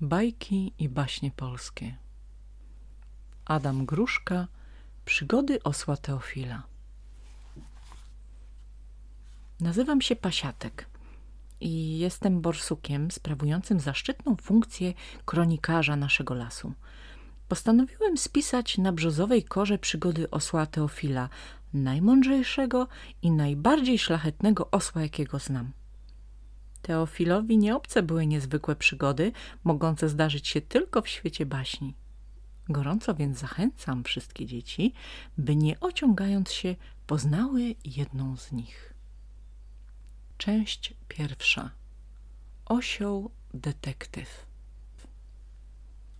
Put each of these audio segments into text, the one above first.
Bajki i baśnie polskie Adam Gruszka Przygody osła Teofila Nazywam się Pasiatek i jestem borsukiem sprawującym zaszczytną funkcję kronikarza naszego lasu. Postanowiłem spisać na brzozowej korze przygody osła Teofila, najmądrzejszego i najbardziej szlachetnego osła, jakiego znam. Teofilowi nieobce były niezwykłe przygody, mogące zdarzyć się tylko w świecie baśni. Gorąco więc zachęcam wszystkie dzieci, by nie ociągając się poznały jedną z nich. Część pierwsza. Osioł detektyw.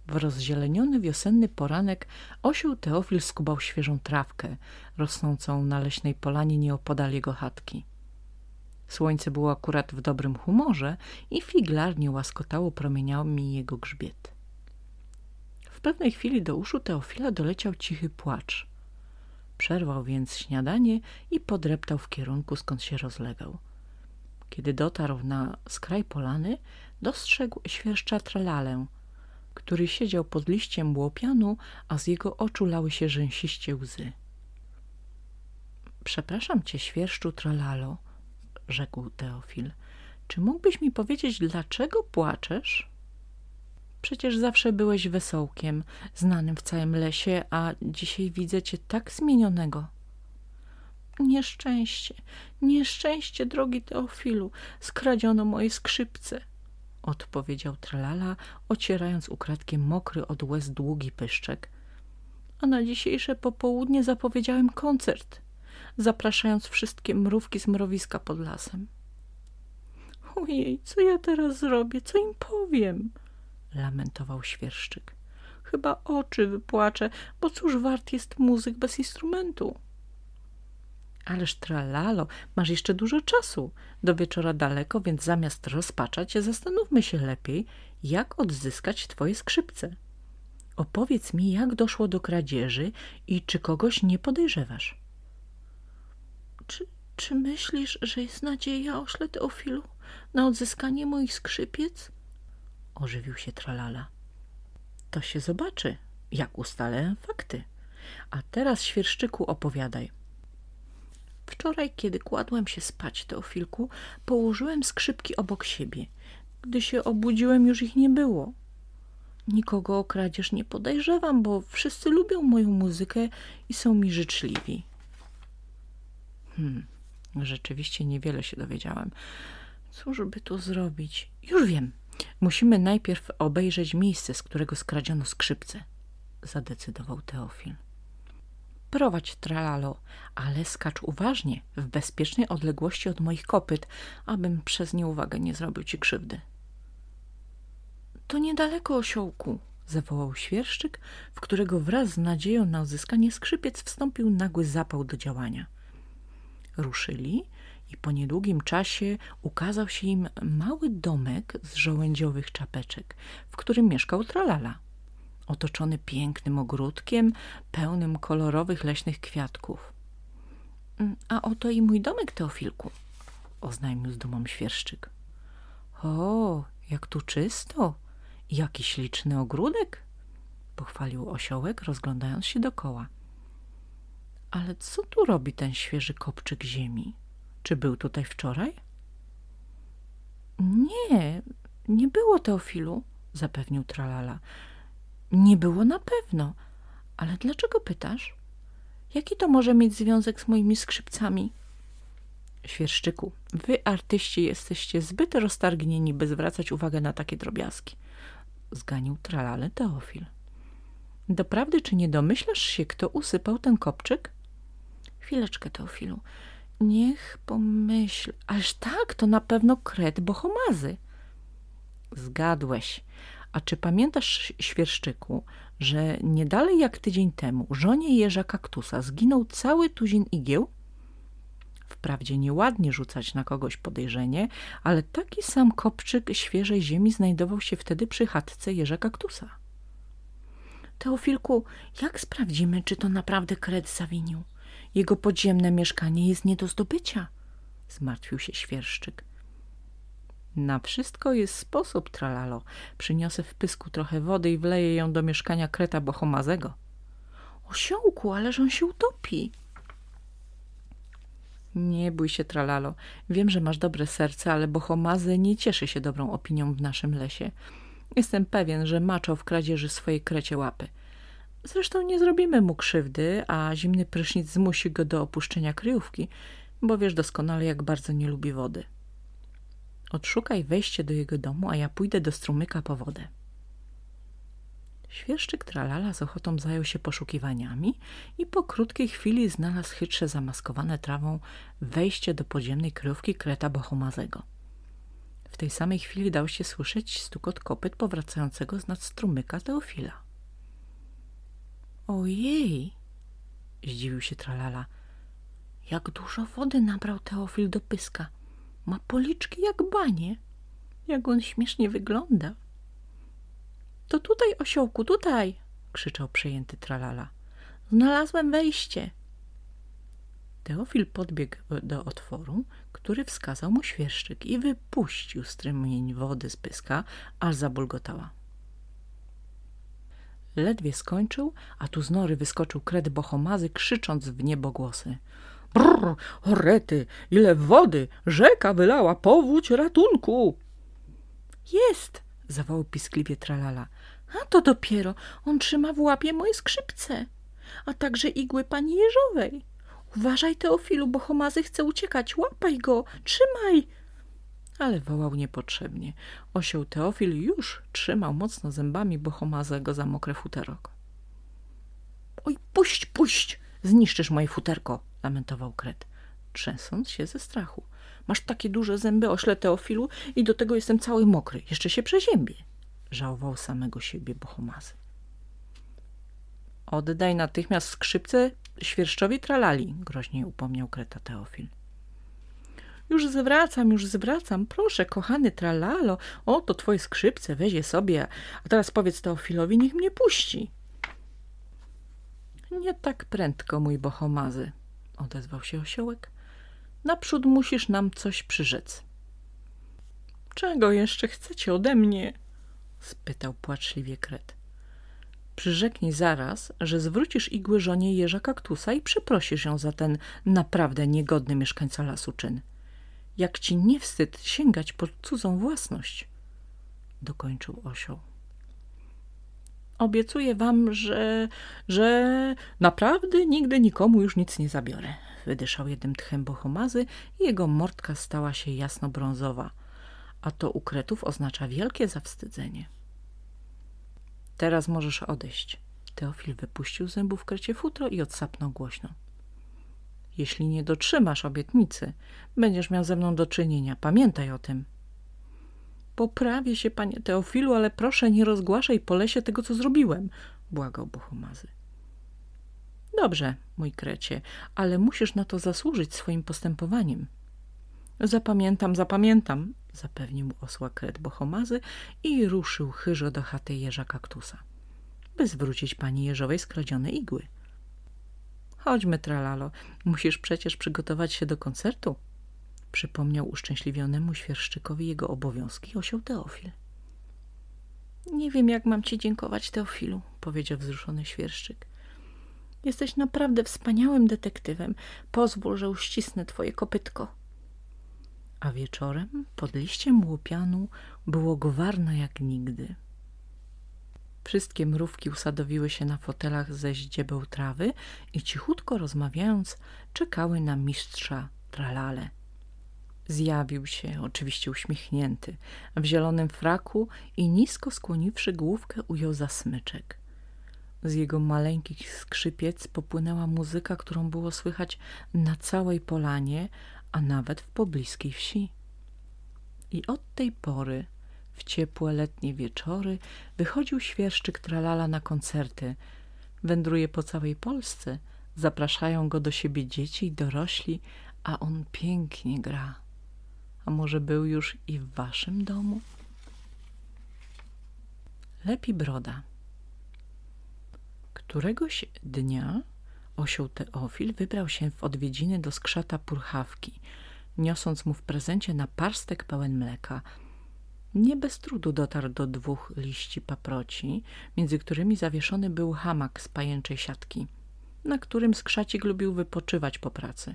W rozzieleniony wiosenny poranek osioł Teofil skubał świeżą trawkę, rosnącą na leśnej polanie nieopodal jego chatki. Słońce było akurat w dobrym humorze i figlarnie łaskotało promieniami jego grzbiet. W pewnej chwili do uszu Teofila doleciał cichy płacz. Przerwał więc śniadanie i podreptał w kierunku, skąd się rozlegał. Kiedy dotarł na skraj polany, dostrzegł świerszcza tralalę, który siedział pod liściem łopianu, a z jego oczu lały się rzęsiście łzy. – Przepraszam cię, świerszczu tralalo – rzekł Teofil. Czy mógłbyś mi powiedzieć, dlaczego płaczesz? Przecież zawsze byłeś wesołkiem, znanym w całym lesie, a dzisiaj widzę cię tak zmienionego. Nieszczęście, nieszczęście, drogi Teofilu, skradziono moje skrzypce, odpowiedział Tralala, ocierając ukradkiem mokry od łez długi pyszczek. A na dzisiejsze popołudnie zapowiedziałem koncert zapraszając wszystkie mrówki z mrowiska pod lasem. Ojej, co ja teraz zrobię? Co im powiem? Lamentował świerszczyk. Chyba oczy wypłaczę, bo cóż wart jest muzyk bez instrumentu? Ależ tralalo, masz jeszcze dużo czasu. Do wieczora daleko, więc zamiast rozpaczać, zastanówmy się lepiej, jak odzyskać twoje skrzypce. Opowiedz mi, jak doszło do kradzieży i czy kogoś nie podejrzewasz. Czy, myślisz, że jest nadzieja, ośle Teofilu, na odzyskanie moich skrzypiec? Ożywił się Tralala. To się zobaczy, jak ustalę fakty. A teraz, świerszczyku, opowiadaj. Wczoraj, kiedy kładłem się spać, Teofilku, położyłem skrzypki obok siebie. Gdy się obudziłem, już ich nie było. Nikogo o kradzież nie podejrzewam, bo wszyscy lubią moją muzykę i są mi życzliwi. Hmm, rzeczywiście niewiele się dowiedziałem. Cóż by tu zrobić? Już wiem. Musimy najpierw obejrzeć miejsce, z którego skradziono skrzypce, zadecydował Teofil. Prowadź, tralalo, ale skacz uważnie, w bezpiecznej odległości od moich kopyt, abym przez nieuwagę nie zrobił ci krzywdy. To niedaleko osiołku, zawołał świerszczyk, w którego wraz z nadzieją na uzyskanie skrzypiec wstąpił nagły zapał do działania. Ruszyli i po niedługim czasie ukazał się im mały domek z żołędziowych czapeczek, w którym mieszkał Tralala, otoczony pięknym ogródkiem pełnym kolorowych leśnych kwiatków. Mm, a oto i mój domek, Teofilku, oznajmił z dumą świerszczyk. O, jak tu czysto! Jaki śliczny ogródek! pochwalił osiołek, rozglądając się dokoła. Ale co tu robi ten świeży kopczyk ziemi? Czy był tutaj wczoraj? Nie, nie było Teofilu, zapewnił Tralala. Nie było na pewno. Ale dlaczego pytasz? Jaki to może mieć związek z moimi skrzypcami? Świerszczyku, wy artyści jesteście zbyt roztargnieni, by zwracać uwagę na takie drobiazgi. Zganił Tralale Teofil. Doprawdy, czy nie domyślasz się, kto usypał ten kopczyk? Chwileczkę, Teofilu. Niech pomyśl. Ależ tak, to na pewno kret bohomazy. Zgadłeś. A czy pamiętasz, świerszczyku, że nie dalej jak tydzień temu żonie jeża kaktusa zginął cały tuzin igieł? Wprawdzie nieładnie rzucać na kogoś podejrzenie, ale taki sam kopczyk świeżej ziemi znajdował się wtedy przy chatce jeża kaktusa. Teofilku, jak sprawdzimy, czy to naprawdę kret zawinił? Jego podziemne mieszkanie jest nie do zdobycia, zmartwił się świerszczyk. Na wszystko jest sposób, tralalo. Przyniosę w pysku trochę wody i wleję ją do mieszkania kreta bohomazego. Osiołku, ależ on się utopi. Nie bój się, tralalo. Wiem, że masz dobre serce, ale bohomazy nie cieszy się dobrą opinią w naszym lesie. Jestem pewien, że maczał w kradzieży swojej krecie łapy. Zresztą nie zrobimy mu krzywdy, a zimny prysznic zmusi go do opuszczenia kryjówki, bo wiesz doskonale, jak bardzo nie lubi wody. Odszukaj wejście do jego domu, a ja pójdę do strumyka po wodę. Świerszczyk Tralala z ochotą zajął się poszukiwaniami i po krótkiej chwili znalazł chytrze zamaskowane trawą wejście do podziemnej kryjówki kreta Bohomazego. W tej samej chwili dał się słyszeć stukot kopyt powracającego z nad strumyka Teofila. Ojej! zdziwił się Tralala. Jak dużo wody nabrał Teofil do pyska. Ma policzki jak banie. Jak on śmiesznie wygląda. To tutaj, osiołku, tutaj! krzyczał przejęty Tralala. Znalazłem wejście. Teofil podbiegł do otworu, który wskazał mu świerszczyk i wypuścił strumień wody z pyska, aż zabulgotała. Ledwie skończył, a tu z nory wyskoczył kret bohomazy, krzycząc w niebogłosy. Brrr, orety, ile wody! Rzeka wylała, powódź ratunku! Jest! zawołał piskliwie tralala. A to dopiero, on trzyma w łapie moje skrzypce, a także igły pani Jeżowej. Uważaj, Teofilu, bo Homazy chce uciekać, łapaj go, trzymaj! Ale wołał niepotrzebnie. Osioł Teofil już trzymał mocno zębami Bohomazego za mokre futerok. Oj, puść, puść! Zniszczysz moje futerko! lamentował Kret, trzęsąc się ze strachu. Masz takie duże zęby, ośle Teofilu, i do tego jestem cały mokry. Jeszcze się przeziębię. Żałował samego siebie Bohomazy. Oddaj natychmiast skrzypce świerszczowi tralali, groźnie upomniał Kreta Teofil. Już zwracam, już zwracam. Proszę, kochany tralalo, oto twoje skrzypce, weź je sobie, a teraz powiedz Teofilowi, niech mnie puści. Nie tak prędko, mój bohomazy, odezwał się osiołek. Naprzód musisz nam coś przyrzec. Czego jeszcze chcecie ode mnie? spytał płaczliwie kret. Przyrzeknij zaraz, że zwrócisz igły żonie jeża kaktusa i przeprosisz ją za ten naprawdę niegodny mieszkańca lasu czyn. Jak ci nie wstyd sięgać po cudzą własność? Dokończył osioł. Obiecuję wam, że, że naprawdę nigdy nikomu już nic nie zabiorę. Wydyszał jednym tchem bohomazy i jego mordka stała się jasno-brązowa, a to u kretów oznacza wielkie zawstydzenie. Teraz możesz odejść. Teofil wypuścił zębów krecie futro i odsapnął głośno. Jeśli nie dotrzymasz obietnicy, będziesz miał ze mną do czynienia. Pamiętaj o tym. Poprawię się, panie Teofilu, ale proszę nie rozgłaszaj po lesie tego, co zrobiłem, błagał Bohomazy. Dobrze, mój krecie, ale musisz na to zasłużyć swoim postępowaniem. Zapamiętam, zapamiętam, zapewnił osła kret Bohomazy i ruszył chyżo do chaty jeża kaktusa, by zwrócić pani jeżowej skradzione igły. Chodźmy, tralalo, musisz przecież przygotować się do koncertu, przypomniał uszczęśliwionemu świerszczykowi jego obowiązki osioł Teofil. Nie wiem, jak mam ci dziękować, Teofilu, powiedział wzruszony świerszczyk. Jesteś naprawdę wspaniałym detektywem. Pozwól, że uścisnę twoje kopytko. A wieczorem pod liściem łupianu było gwarno jak nigdy. Wszystkie mrówki usadowiły się na fotelach ze ździebeł trawy i cichutko rozmawiając czekały na mistrza tralale. Zjawił się, oczywiście uśmiechnięty, w zielonym fraku i nisko skłoniwszy główkę ujął za smyczek. Z jego maleńkich skrzypiec popłynęła muzyka, którą było słychać na całej polanie, a nawet w pobliskiej wsi. I od tej pory w ciepłe letnie wieczory wychodził świerszczyk tralala na koncerty. Wędruje po całej Polsce, zapraszają go do siebie dzieci i dorośli, a on pięknie gra. A może był już i w waszym domu? Lepi broda. Któregoś dnia osioł Teofil wybrał się w odwiedziny do skrzata purchawki, niosąc mu w prezencie naparstek pełen mleka – Nie bez trudu dotarł do dwóch liści paproci, między którymi zawieszony był hamak z pajęczej siatki, na którym skrzacik lubił wypoczywać po pracy.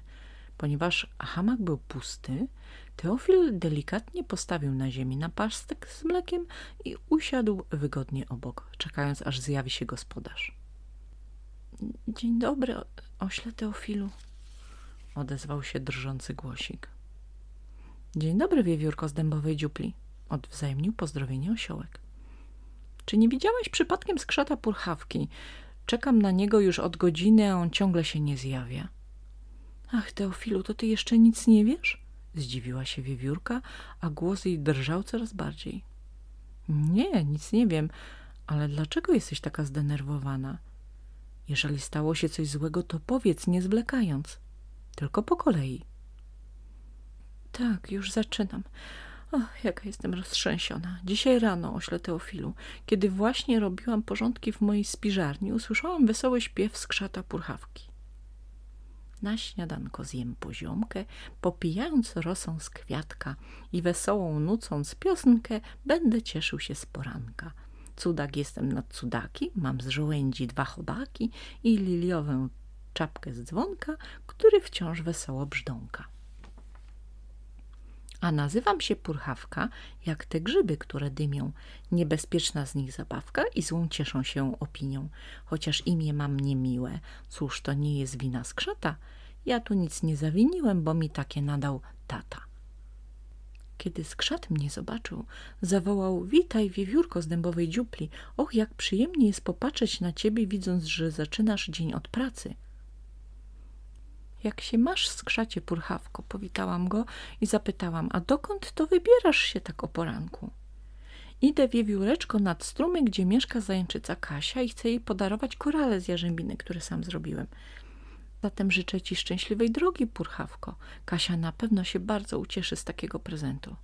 Ponieważ hamak był pusty, Teofil delikatnie postawił na ziemi napastek z mlekiem i usiadł wygodnie obok, czekając aż zjawi się gospodarz. – Dzień dobry, ośle Teofilu – odezwał się drżący głosik. – Dzień dobry, wiewiórko z dębowej dziupli – odwzajemnił pozdrowienie osiołek. – Czy nie widziałeś przypadkiem skrzata purchawki? Czekam na niego już od godziny, a on ciągle się nie zjawia. – Ach, Teofilu, to ty jeszcze nic nie wiesz? – zdziwiła się wiewiórka, a głos jej drżał coraz bardziej. – Nie, nic nie wiem, ale dlaczego jesteś taka zdenerwowana – jeżeli stało się coś złego, to powiedz, nie zwlekając. Tylko po kolei. Tak, już zaczynam. Ach, jaka jestem roztrzęsiona. Dzisiaj rano, ośle Teofilu, kiedy właśnie robiłam porządki w mojej spiżarni, usłyszałam wesoły śpiew skrzata purchawki. Na śniadanko zjem poziomkę, popijając rosą z kwiatka i wesołą nucąc piosenkę, będę cieszył się z poranka – Cudak jestem nad cudaki, mam z żołędzi dwa chobaki i liliową czapkę z dzwonka, który wciąż wesoło brzdąka. A nazywam się purchawka, jak te grzyby, które dymią. Niebezpieczna z nich zabawka i złą cieszą się opinią. Chociaż imię mam niemiłe, cóż, to nie jest wina skrzata. Ja tu nic nie zawiniłem, bo mi takie nadał tata. Kiedy skrzat mnie zobaczył, zawołał – witaj, wiewiórko z dębowej dziupli. Och, jak przyjemnie jest popatrzeć na ciebie, widząc, że zaczynasz dzień od pracy. Jak się masz, skrzacie purchawko? Powitałam go i zapytałam – a dokąd to wybierasz się tak o poranku? Idę wiewióreczko nad strumy, gdzie mieszka zajęczyca Kasia i chcę jej podarować korale z jarzębiny, które sam zrobiłem – Zatem życzę ci szczęśliwej drogi, purchawko. Kasia na pewno się bardzo ucieszy z takiego prezentu.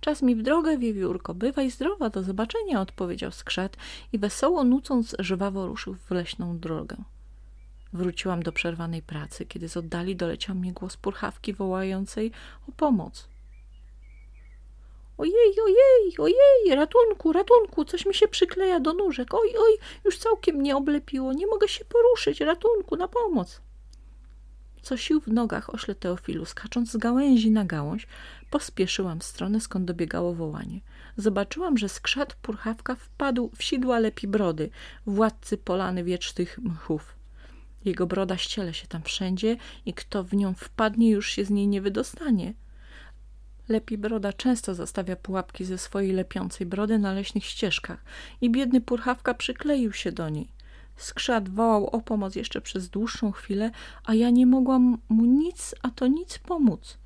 Czas mi w drogę, wiewiórko, bywaj zdrowa, do zobaczenia, odpowiedział skrzat i wesoło nucąc żwawo ruszył w leśną drogę. Wróciłam do przerwanej pracy, kiedy z oddali doleciał mnie głos purchawki wołającej o pomoc. Ojej, ojej, ojej, ratunku, ratunku, coś mi się przykleja do nóżek. Oj, oj, już całkiem mnie oblepiło, nie mogę się poruszyć, ratunku, na pomoc. Co sił w nogach ośle Teofilu, skacząc z gałęzi na gałąź, pospieszyłam w stronę, skąd dobiegało wołanie. Zobaczyłam, że skrzat purchawka wpadł w sidła lepi brody, władcy polany wiecznych mchów. Jego broda ściele się tam wszędzie i kto w nią wpadnie, już się z niej nie wydostanie. Lepi broda często zostawia pułapki ze swojej lepiącej brody na leśnych ścieżkach i biedny purchawka przykleił się do niej. Skrzat wołał o pomoc jeszcze przez dłuższą chwilę, a ja nie mogłam mu nic, a to nic pomóc.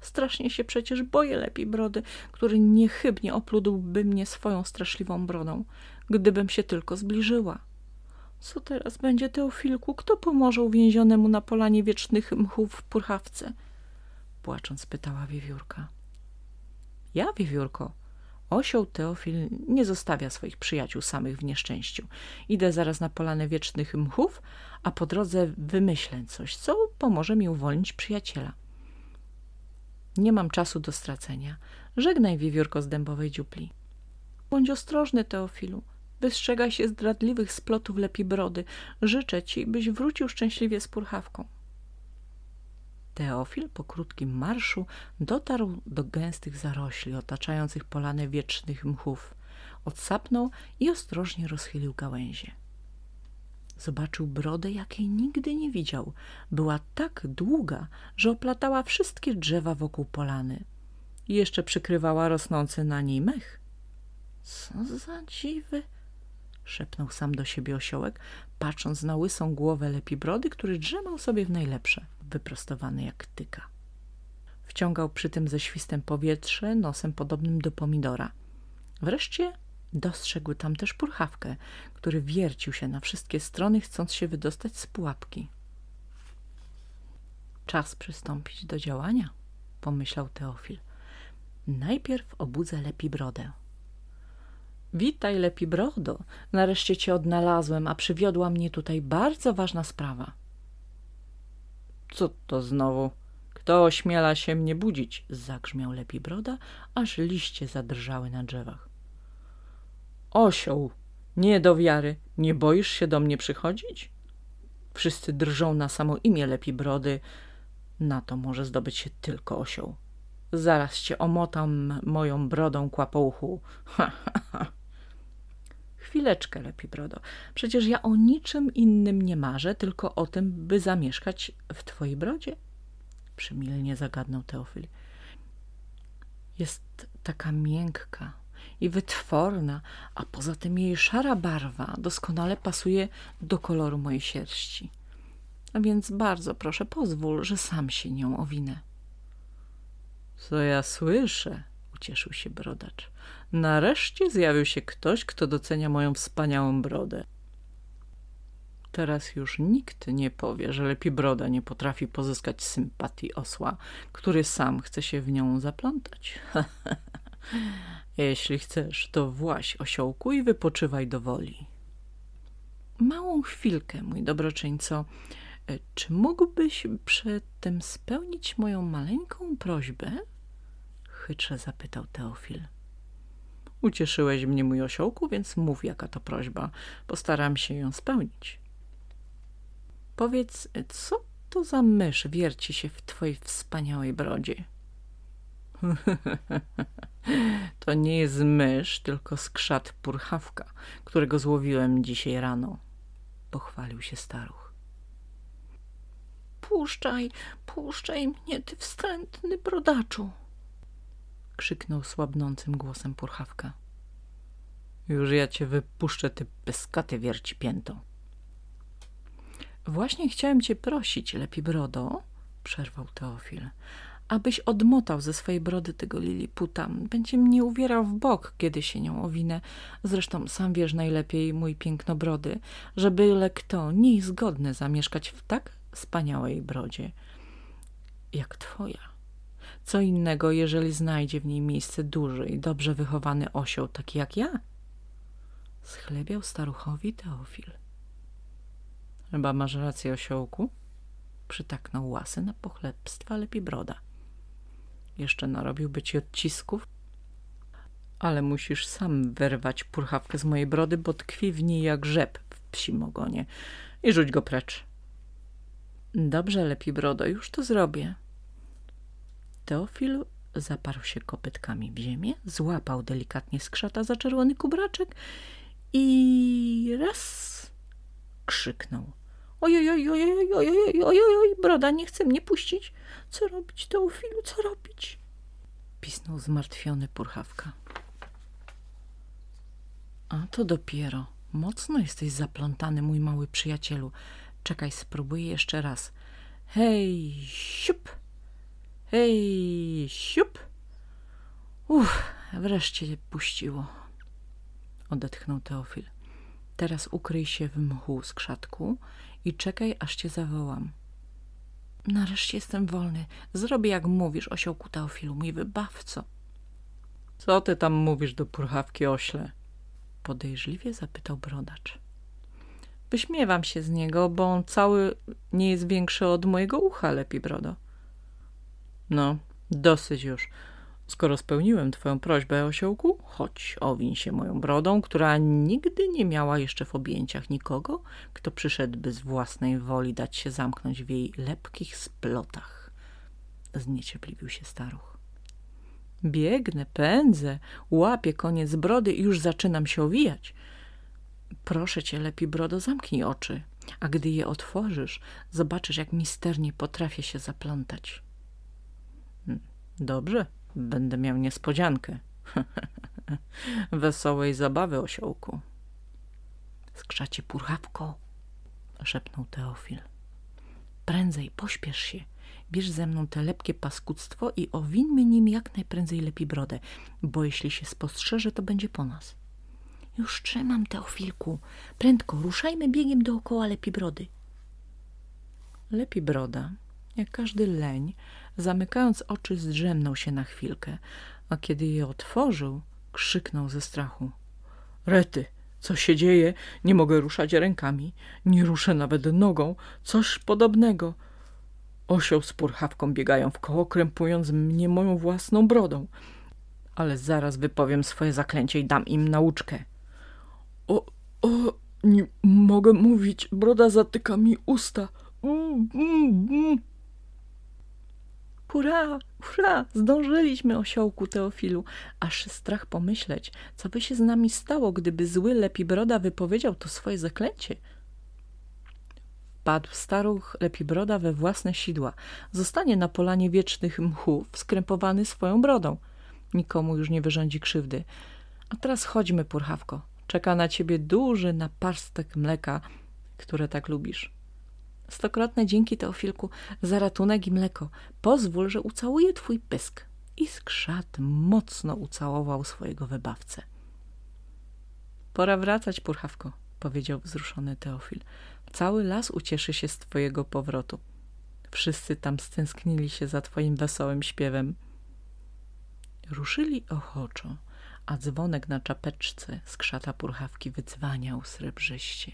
Strasznie się przecież boję lepiej brody, który niechybnie opludłby mnie swoją straszliwą brodą, gdybym się tylko zbliżyła. Co teraz będzie, Teofilku? Kto pomoże uwięzionemu na polanie wiecznych mchów w purchawce? Płacząc pytała wiewiórka. Ja, wiewiórko, Osioł Teofil nie zostawia swoich przyjaciół samych w nieszczęściu. Idę zaraz na polanę wiecznych mchów, a po drodze wymyślę coś, co pomoże mi uwolnić przyjaciela. Nie mam czasu do stracenia. Żegnaj, wiewiórko z dębowej dziupli. Bądź ostrożny, Teofilu. Wystrzegaj się zdradliwych splotów lepi brody. Życzę ci, byś wrócił szczęśliwie z purchawką. Teofil po krótkim marszu dotarł do gęstych zarośli otaczających polanę wiecznych mchów. Odsapnął i ostrożnie rozchylił gałęzie. Zobaczył brodę, jakiej nigdy nie widział. Była tak długa, że oplatała wszystkie drzewa wokół polany. I jeszcze przykrywała rosnący na niej mech. Co za dziwy! Szepnął sam do siebie osiołek, patrząc na łysą głowę lepi brody, który drzemał sobie w najlepsze wyprostowany jak tyka. Wciągał przy tym ze świstem powietrze, nosem podobnym do pomidora. Wreszcie dostrzegł tam też purchawkę, który wiercił się na wszystkie strony, chcąc się wydostać z pułapki. Czas przystąpić do działania, pomyślał Teofil. Najpierw obudzę lepi brodę. Witaj, lepi brodo. Nareszcie cię odnalazłem, a przywiodła mnie tutaj bardzo ważna sprawa. Co to znowu? Kto ośmiela się mnie budzić? Zagrzmiał lepi broda, aż liście zadrżały na drzewach. Osioł, nie do wiary, nie boisz się do mnie przychodzić? Wszyscy drżą na samo imię lepi brody. Na to może zdobyć się tylko osioł. Zaraz cię omotam moją brodą kłapouchu. Ha, ha. Chwileczkę, lepi brodo. Przecież ja o niczym innym nie marzę, tylko o tym, by zamieszkać w twojej brodzie. Przymilnie zagadnął Teofil. Jest taka miękka i wytworna, a poza tym jej szara barwa doskonale pasuje do koloru mojej sierści. A więc bardzo proszę, pozwól, że sam się nią owinę. Co ja słyszę? ucieszył się brodacz. Nareszcie zjawił się ktoś, kto docenia moją wspaniałą brodę. Teraz już nikt nie powie, że lepiej broda nie potrafi pozyskać sympatii osła, który sam chce się w nią zaplątać. Jeśli chcesz, to właś osiołku i wypoczywaj do woli. Małą chwilkę, mój dobroczyńco. Czy mógłbyś przedtem spełnić moją maleńką prośbę? Chytrze zapytał Teofil. Ucieszyłeś mnie, mój osiołku, więc mów, jaka to prośba. Postaram się ją spełnić. Powiedz, co to za mysz wierci się w twojej wspaniałej brodzie? to nie jest mysz, tylko skrzat purchawka, którego złowiłem dzisiaj rano. Pochwalił się staruch. Puszczaj, puszczaj mnie, ty wstrętny brodaczu! Krzyknął słabnącym głosem purchawka. Już ja cię wypuszczę, ty peskaty wierci pięto. Właśnie chciałem cię prosić, lepi brodo, przerwał Teofil, abyś odmotał ze swojej brody tego liliputa. Będzie mnie uwierał w bok, kiedy się nią owinę. Zresztą sam wiesz najlepiej, mój pięknobrody, że byle kto nie zamieszkać w tak wspaniałej brodzie jak twoja. Co innego, jeżeli znajdzie w niej miejsce duży i dobrze wychowany osioł, taki jak ja? Schlebiał staruchowi Teofil. Chyba masz rację, osiołku? Przytaknął łasy na pochlebstwa lepi broda. Jeszcze narobiłby ci odcisków, ale musisz sam wyrwać purchawkę z mojej brody, bo tkwi w niej jak rzep w psim ogonie i rzuć go precz. Dobrze, lepi brodo, już to zrobię. Teofil zaparł się kopytkami w ziemię, złapał delikatnie skrzata za czerwony kubraczek i raz krzyknął. Ojoj, ojoj, ojoj, ojoj, ojoj, oj, broda nie chce mnie puścić. Co robić, Teofilu, co robić? Pisnął zmartwiony purchawka. A to dopiero. Mocno jesteś zaplątany, mój mały przyjacielu. Czekaj, spróbuję jeszcze raz. Hej, siup! Hej, siup! Uff, wreszcie puściło. Odetchnął Teofil. Teraz ukryj się w mchu z krzatku i czekaj, aż cię zawołam. Nareszcie jestem wolny. Zrobię, jak mówisz, osiołku Teofilu, mój wybawco. Co ty tam mówisz do purchawki ośle? Podejrzliwie zapytał brodacz. Wyśmiewam się z niego, bo on cały nie jest większy od mojego ucha, lepi brodo. No, dosyć już. Skoro spełniłem twoją prośbę, osiołku, chodź, owiń się moją brodą, która nigdy nie miała jeszcze w objęciach nikogo, kto przyszedłby z własnej woli dać się zamknąć w jej lepkich splotach. Zniecierpliwił się staruch. Biegnę, pędzę, łapię koniec brody i już zaczynam się owijać. Proszę cię, lepiej brodo, zamknij oczy, a gdy je otworzysz, zobaczysz, jak misternie potrafię się zaplątać. Dobrze, Będę miał niespodziankę. Wesołej zabawy, osiołku. Skrzacie purchawko, szepnął Teofil. Prędzej, pośpiesz się. Bierz ze mną te lepkie paskudztwo i owinmy nim jak najprędzej lepi brodę, bo jeśli się spostrzeże, to będzie po nas. Już trzymam, Teofilku. Prędko, ruszajmy biegiem dookoła lepi brody. Lepi broda, jak każdy leń, Zamykając oczy, zdrzemnął się na chwilkę, a kiedy je otworzył, krzyknął ze strachu. Rety, co się dzieje? Nie mogę ruszać rękami, nie ruszę nawet nogą. Coś podobnego. Osioł z purchawką biegają w koło, krępując mnie moją własną brodą. Ale zaraz wypowiem swoje zaklęcie i dam im nauczkę. O, o, nie mogę mówić, broda zatyka mi usta. Mm, mm, mm. Hurra, hurra, zdążyliśmy, osiołku Teofilu. Aż strach pomyśleć, co by się z nami stało, gdyby zły Lepibroda wypowiedział to swoje zaklęcie. Padł staruch Lepibroda we własne sidła. Zostanie na polanie wiecznych mchów, skrępowany swoją brodą. Nikomu już nie wyrządzi krzywdy. A teraz chodźmy, Purchawko. Czeka na ciebie duży naparstek mleka, które tak lubisz. Stokrotne dzięki, Teofilku, za ratunek i mleko. Pozwól, że ucałuję twój pysk. I skrzat mocno ucałował swojego wybawcę. Pora wracać, Purchawko, powiedział wzruszony Teofil. Cały las ucieszy się z twojego powrotu. Wszyscy tam stęsknili się za twoim wesołym śpiewem. Ruszyli ochoczo, a dzwonek na czapeczce z krzata purchawki wydzwaniał srebrzyście.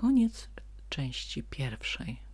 Koniec części pierwszej.